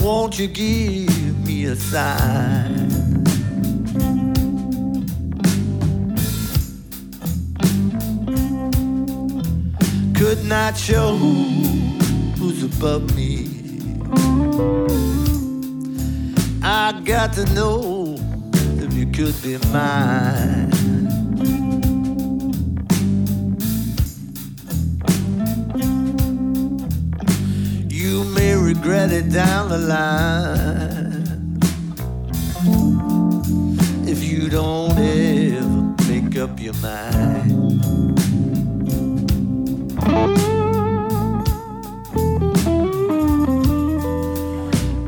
Won't you give me a sign? Could not show who's above me. I got to know if you could be mine. Regret it down the line if you don't ever make up your mind.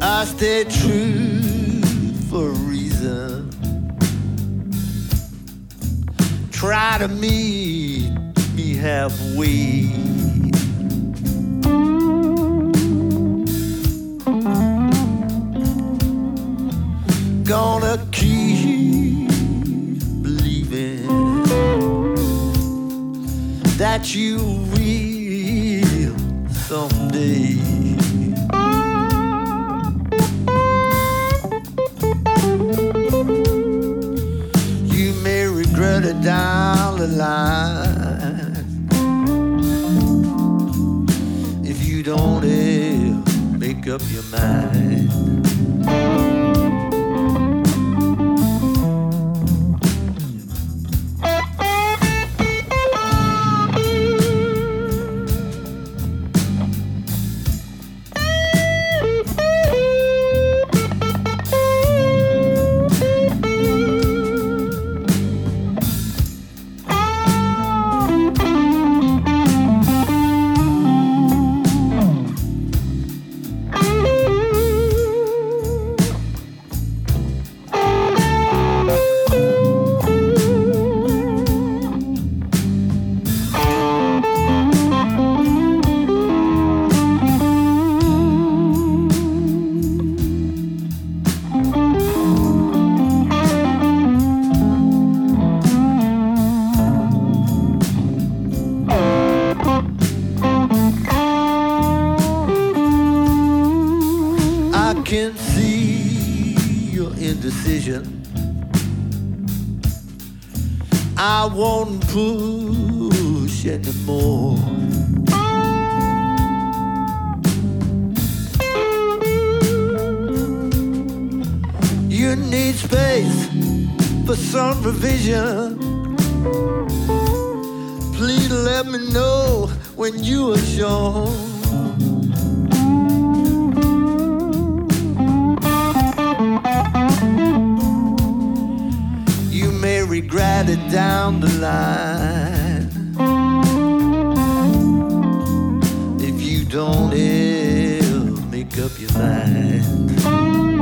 I stay true for a reason. Try to meet me halfway. Gonna keep believing that you will someday. You may regret it down the line if you don't ever make up your mind. Regret it down the line if you don't ever make up your mind.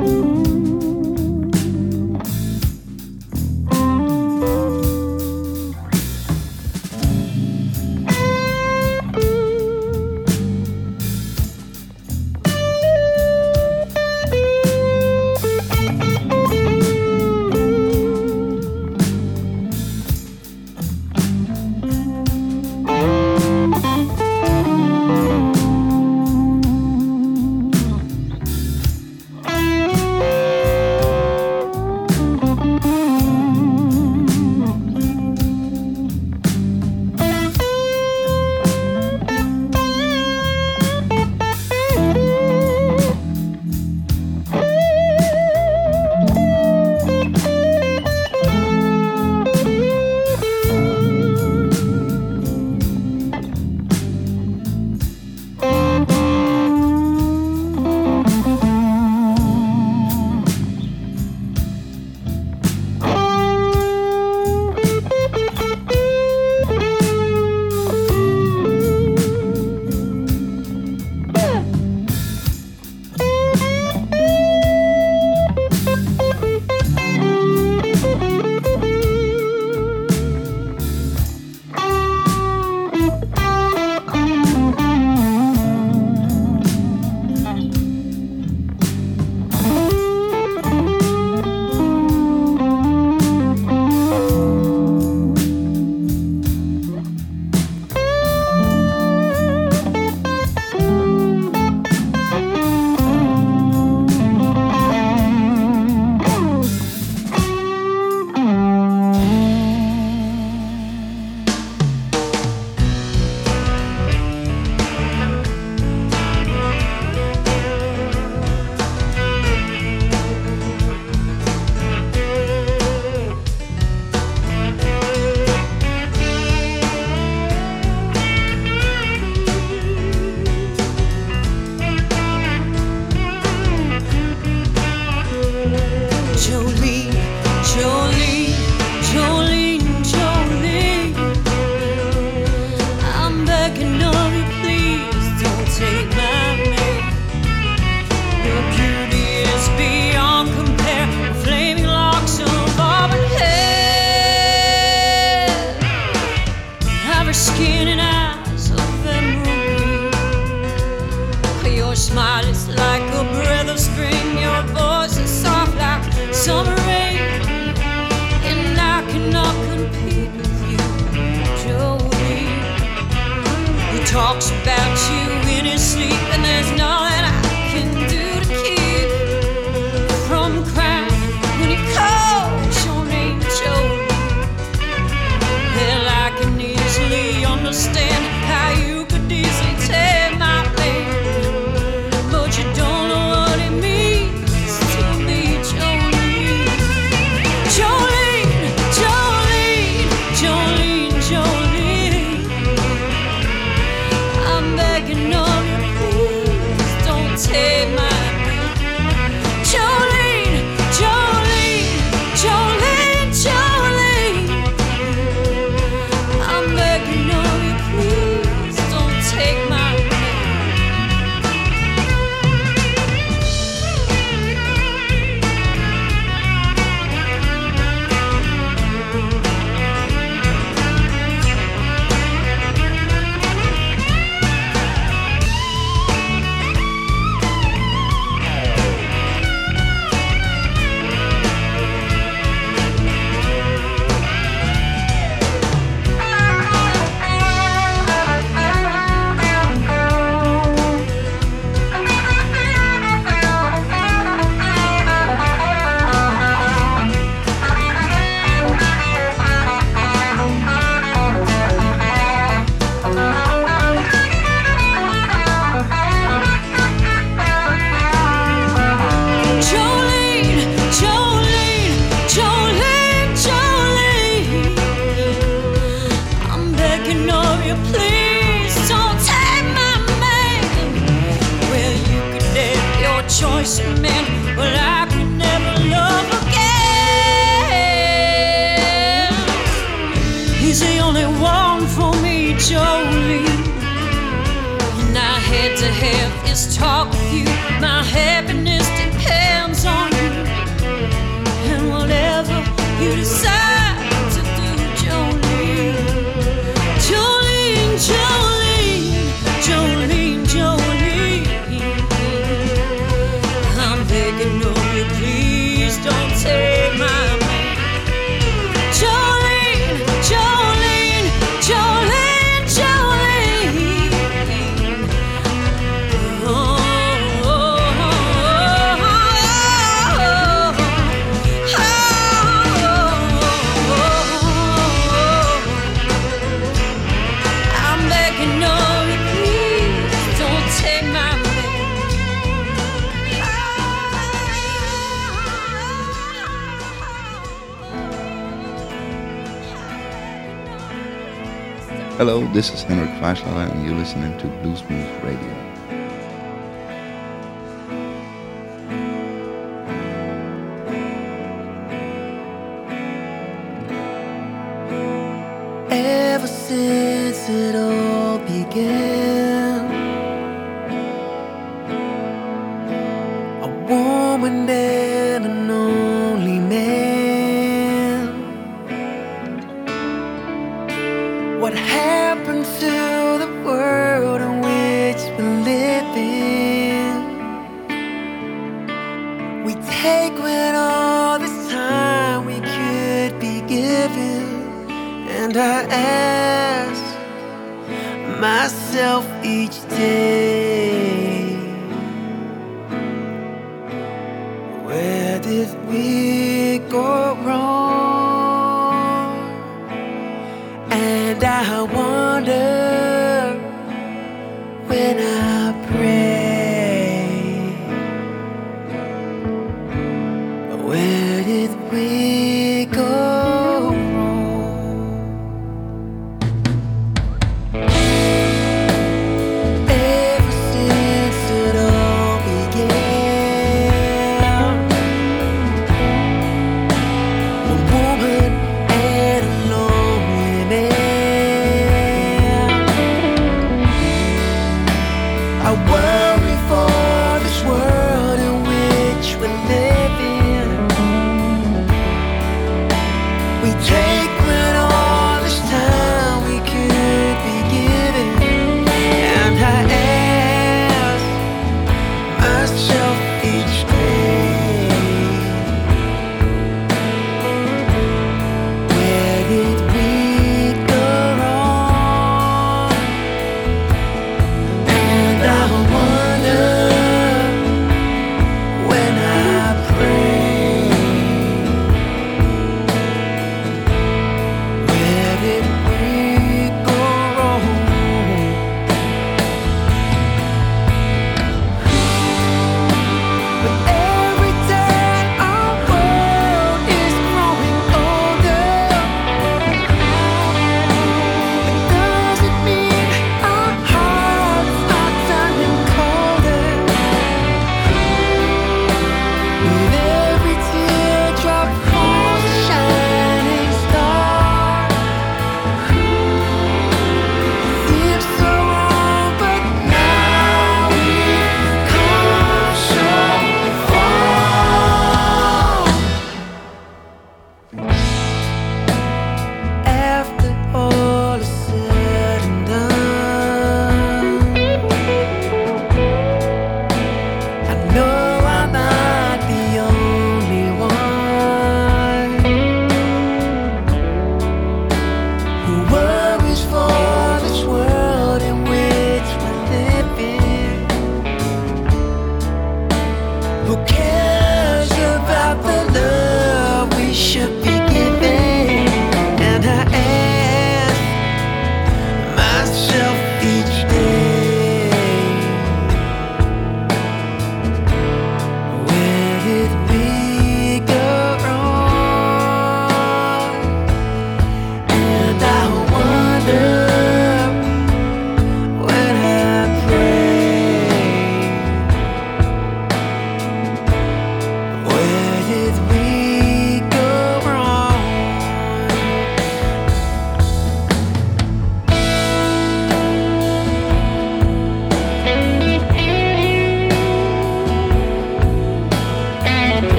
Hello, this is Henrik Vaarslager and you're listening to Blues Bluesmoose Radio.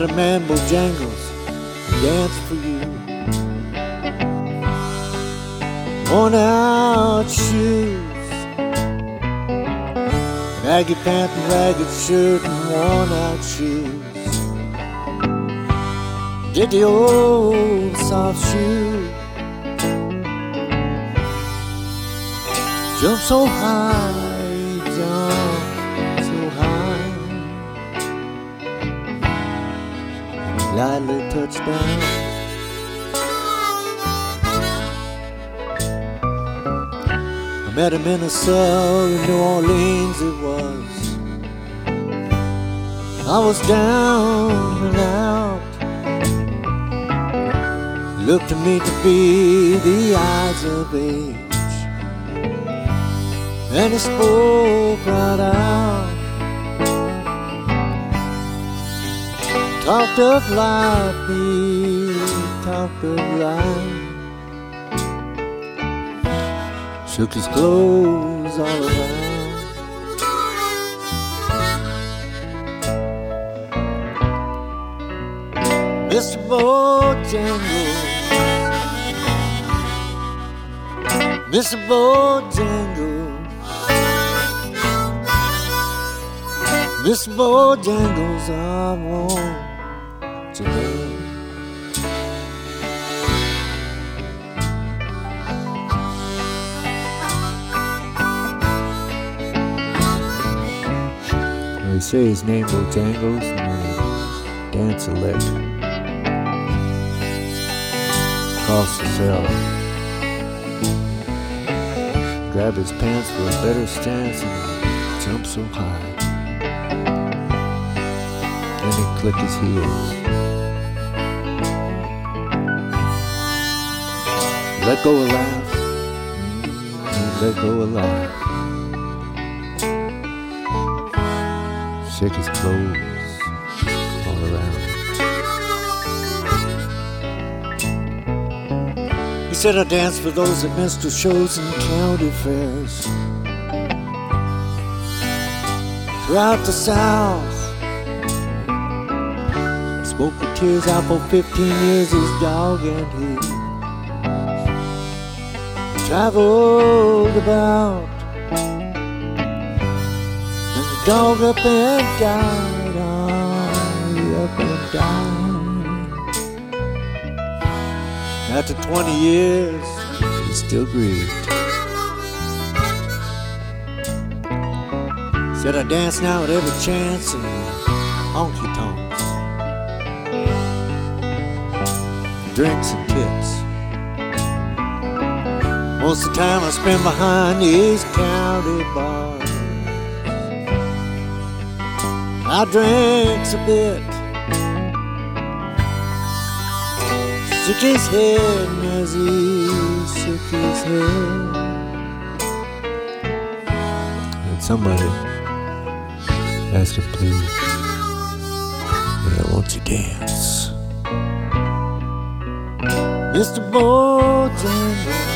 Met a man Bojangles dance for you. Worn out shoes, baggy pants and ragged shirt and worn out shoes. Did the old soft shoe jump so high, I met him in a cell in New Orleans, it was. I was down and out. Looked to me to be the eyes of age. And he spoke right out. Talked of life, he talked of life. Shook his clothes all around. Mr. Bojangles, Mr. Bojangles, Mr. Bojangles, I want to know. They say his name Bojangles and they dance a lick across the cell. Grab his pants for a better stance and jump so high. Then he click his heels. Let go a laugh. mm, Let go a laugh. Shake his clothes all around. He said I dance for those missed the shows and county fairs. Throughout the South, spoke with tears out for 15 years, his dog and he traveled about. And the dog up and died, oh, up and died. After 20 years, he still grieved. Said I dance now at every chance and honky tonks, drinks and tips. Most of the time I spend behind these county bars. I drinks a bit, shook his head as he shook his head, and somebody asked him, please, I want to dance. Mr. Bojangles,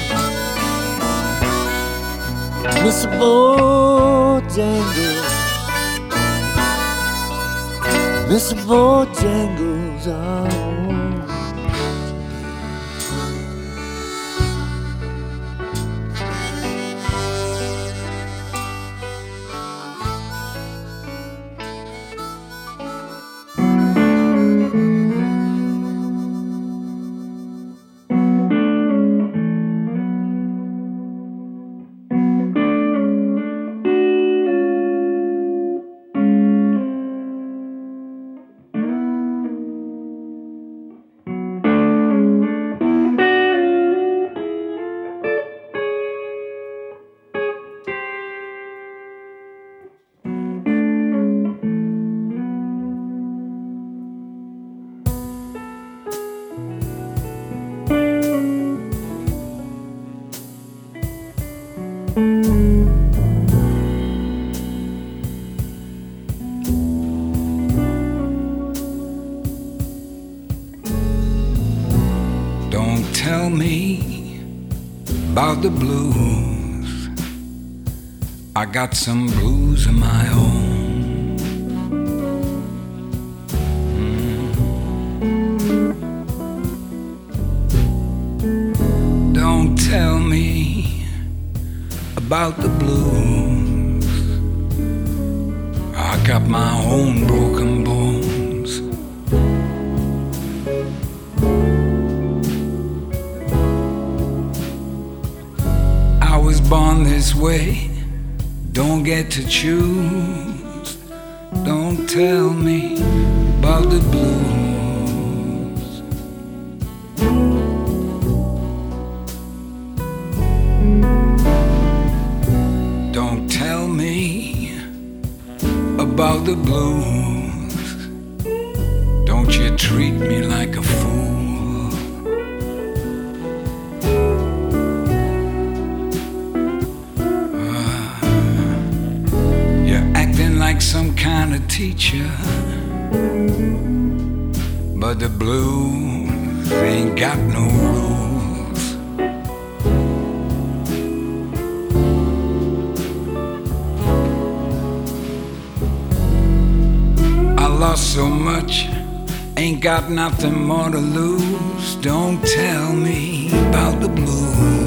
Mr. Bojangles, Mr. Bojangles, I the blues. I got some blues of my own. Mm. Don't tell me about the blues. I got my own broken blues. this way. Don't get to choose. Don't tell me about the blues. Don't tell me about the blues. nothing more to lose. Don't tell me about the blues.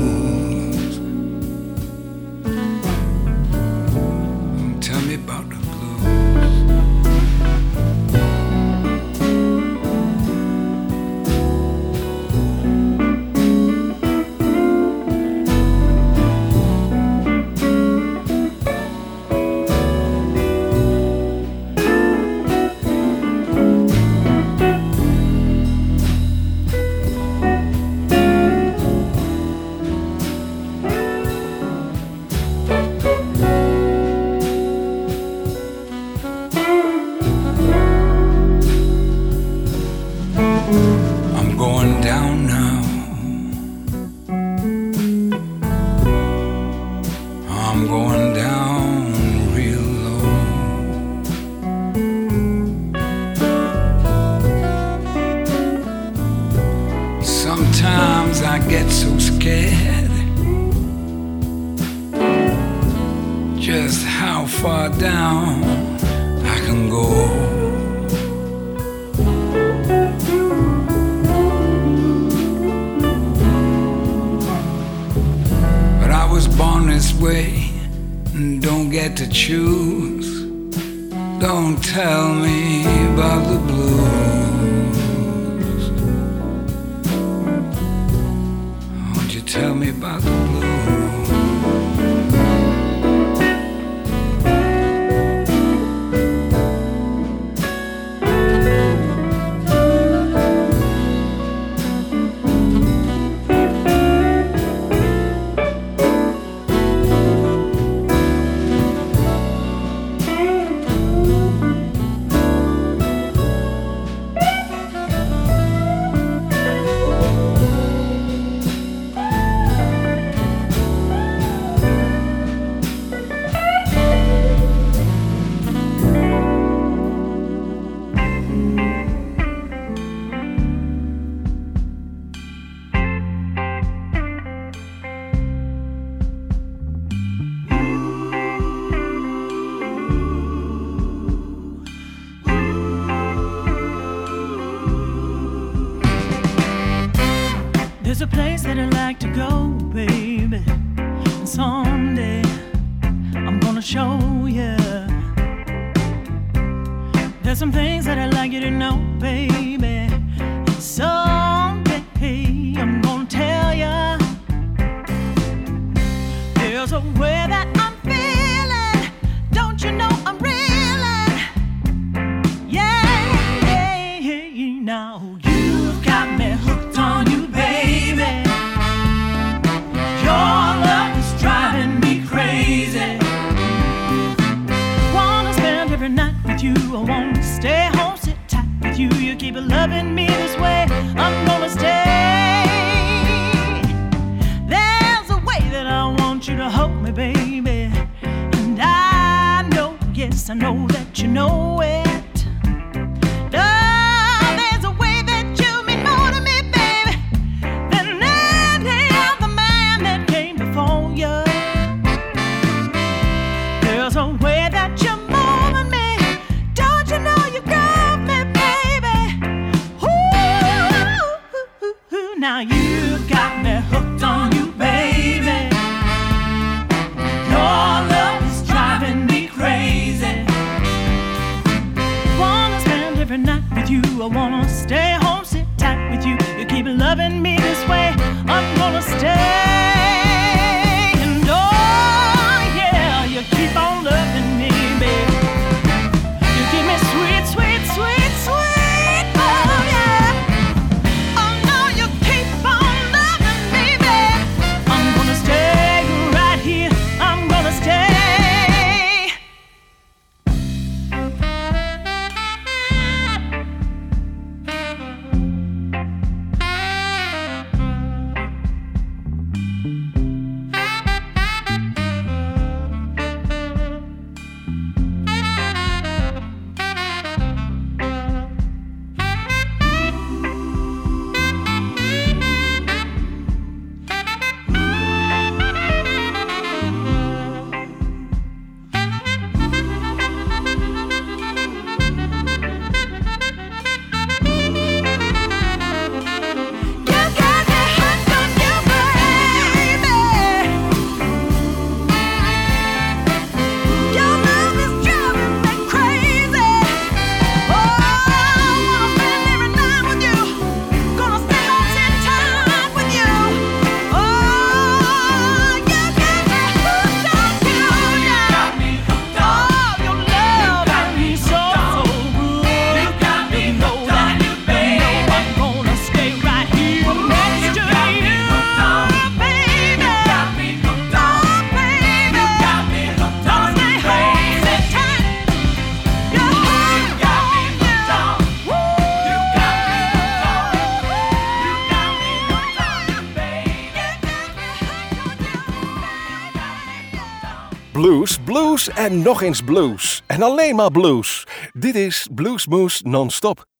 en nog eens blues. En alleen maar blues. Dit is Bluesmoes Non-Stop.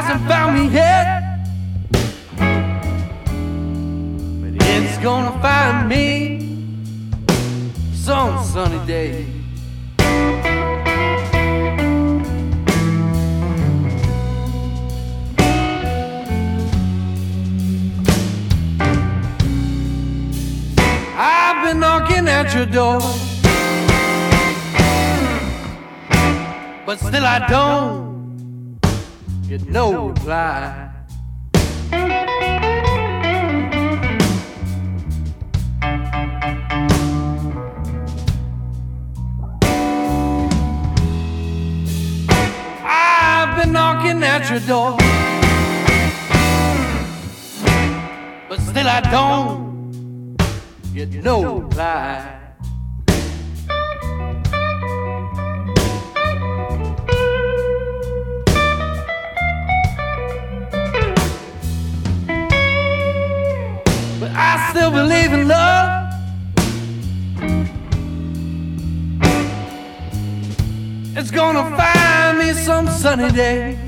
hasn't found me yet. But it's gonna find me some sunny day. I've been knocking at your door, but still I don't you know why. I've been knocking at your door, but still I don't. get no reply. Still believe in love. It's gonna find me some sunny day.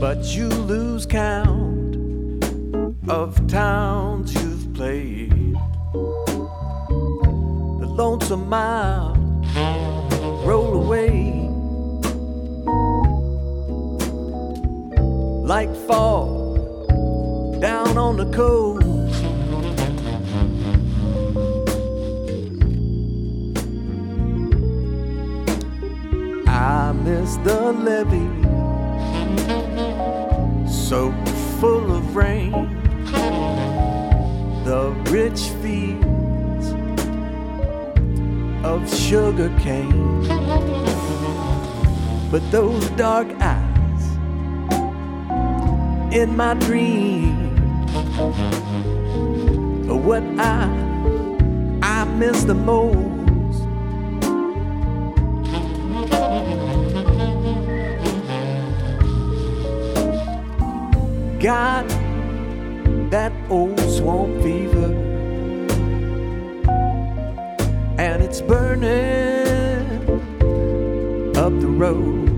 But you lose count of towns you've played. The lonesome mile roll away like fog down on the coast. I miss the levee, so full of rain. The rich fields of sugar cane. But those dark eyes in my dream are what I I miss the most. Got that old swamp fever, and it's burning up the road.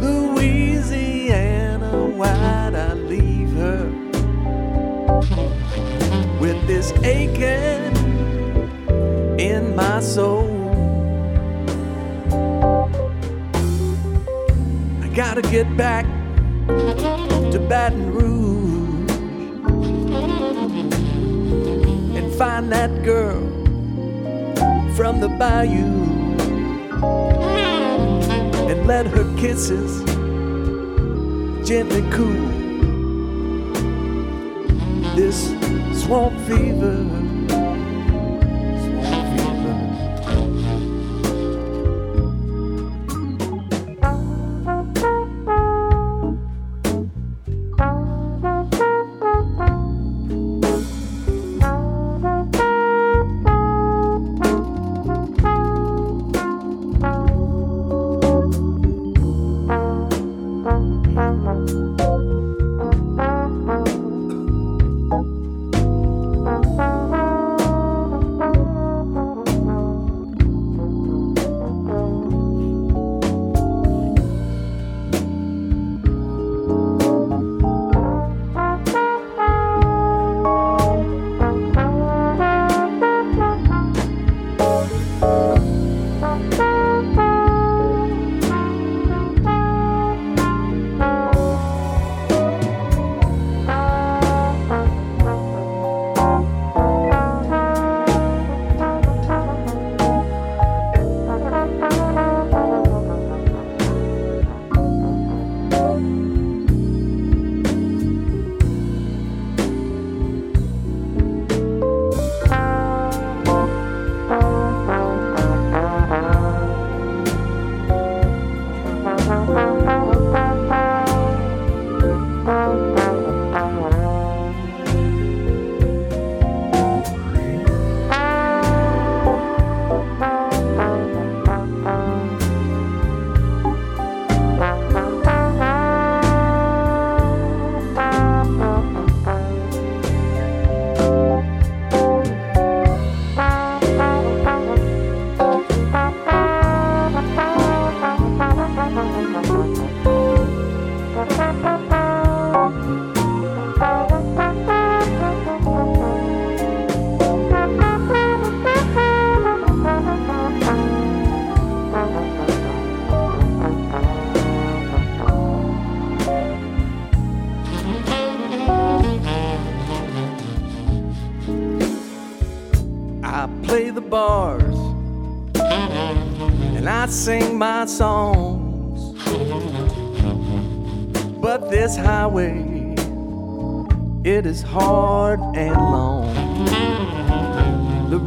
Louisiana, why'd I leave her with this aching in my soul? I gotta get back to Baton Rouge and find that girl from the bayou and let her kisses gently cool this swamp fever.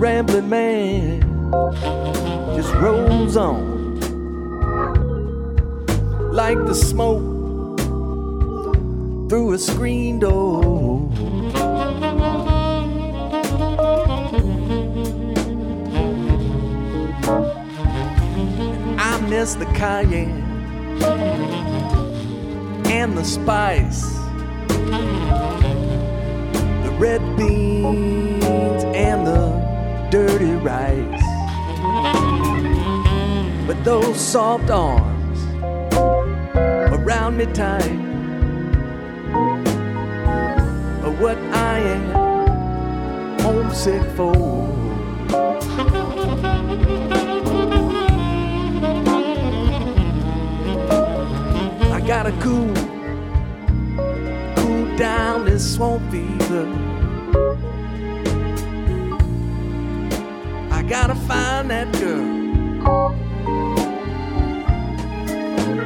Rambling man just rolls on like the smoke through a screen door. I miss the cayenne and the spice, the red the dirty rice. But those soft arms around me tight are what I am homesick for. I gotta cool, cool down this swamp fever. Gotta find that girl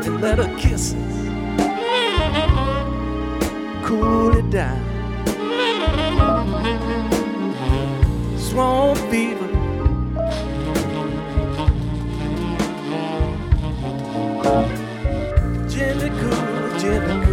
and let her kisses cool it down. Swamp fever. Gently cool, gently cool.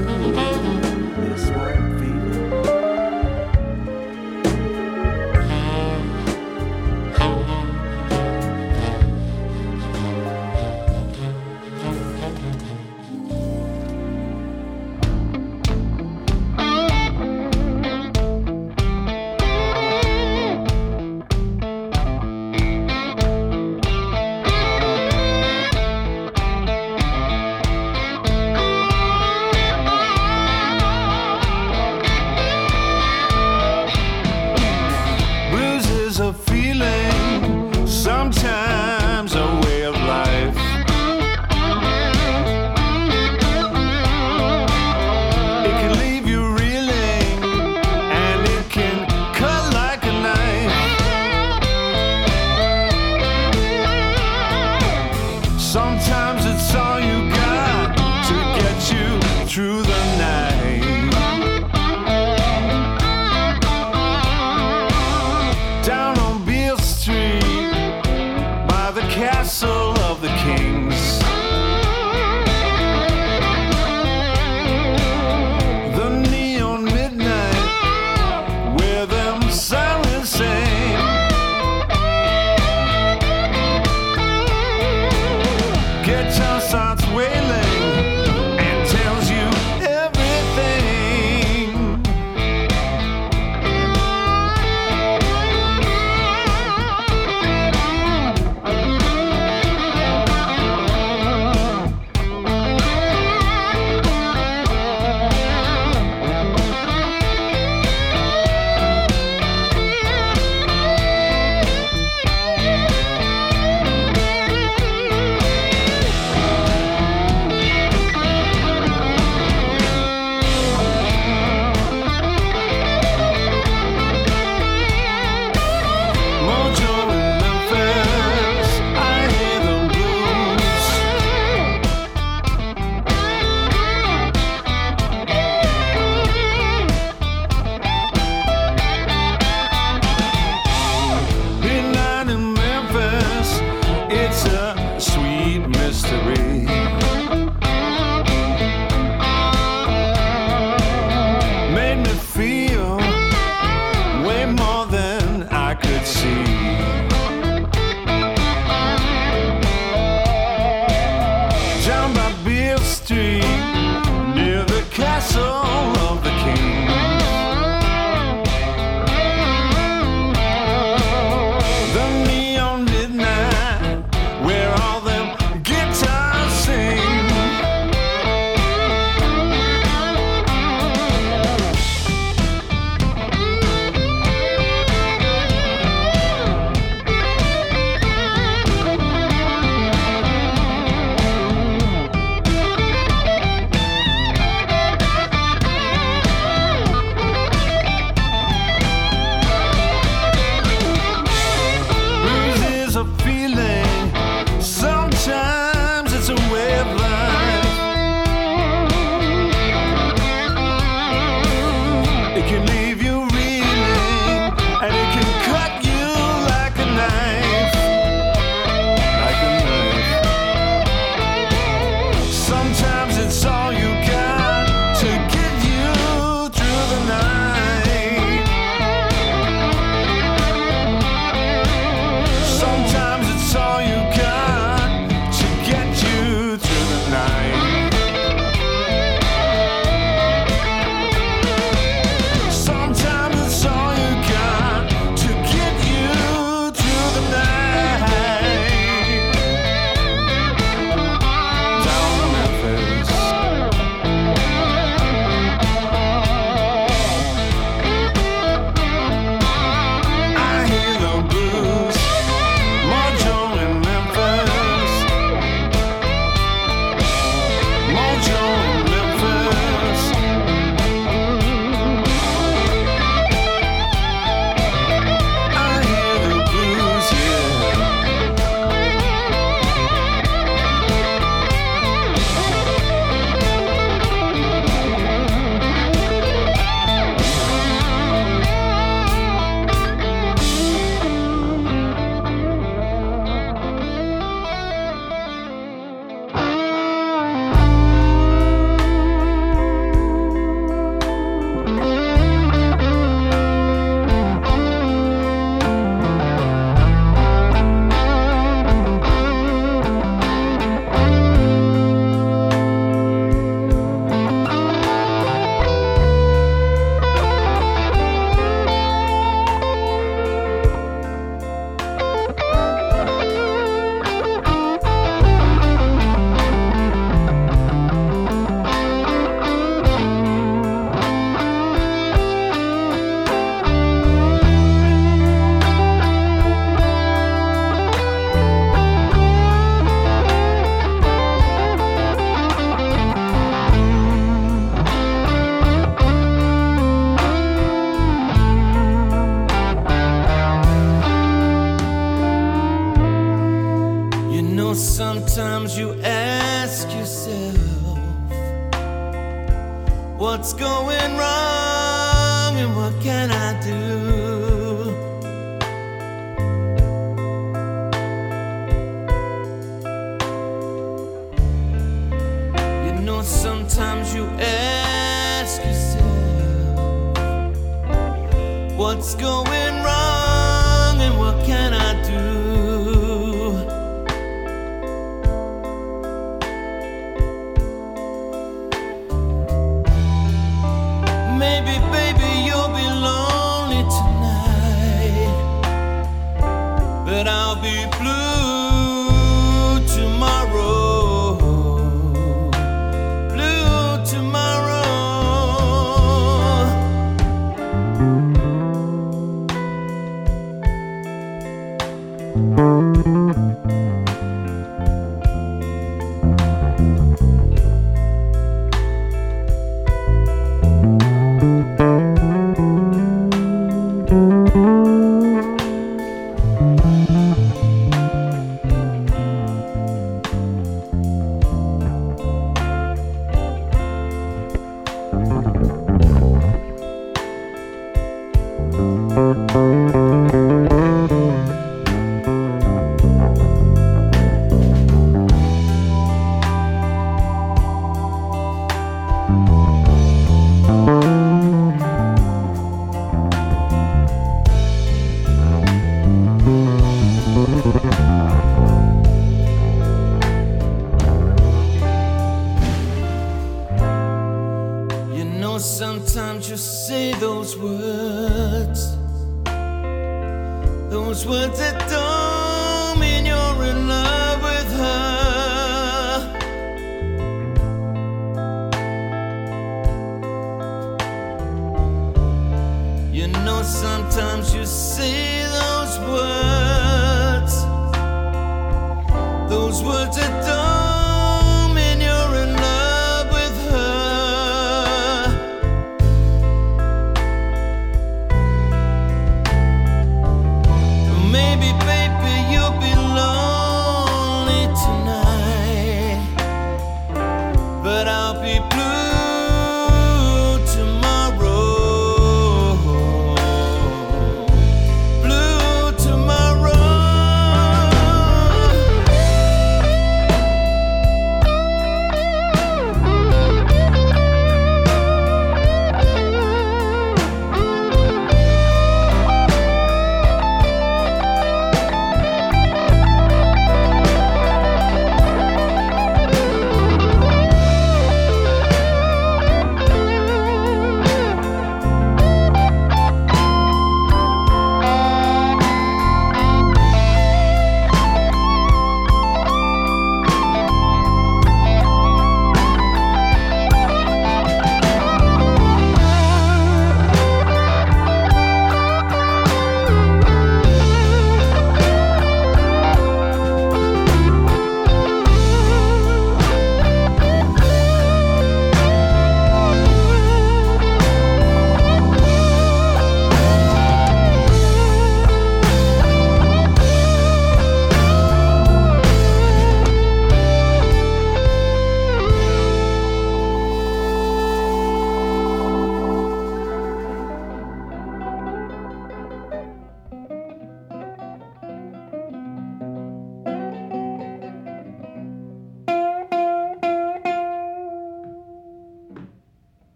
You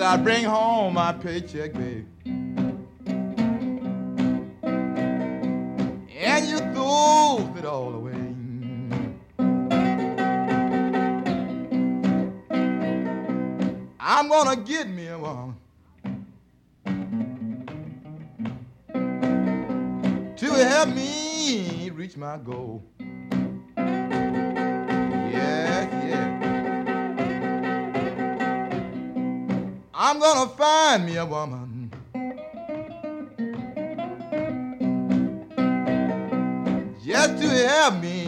I bring home my paycheck, babe. And you threw it all away. I'm gonna get me a woman. To help me reach my goal. I'm gonna find me a woman. Just to help me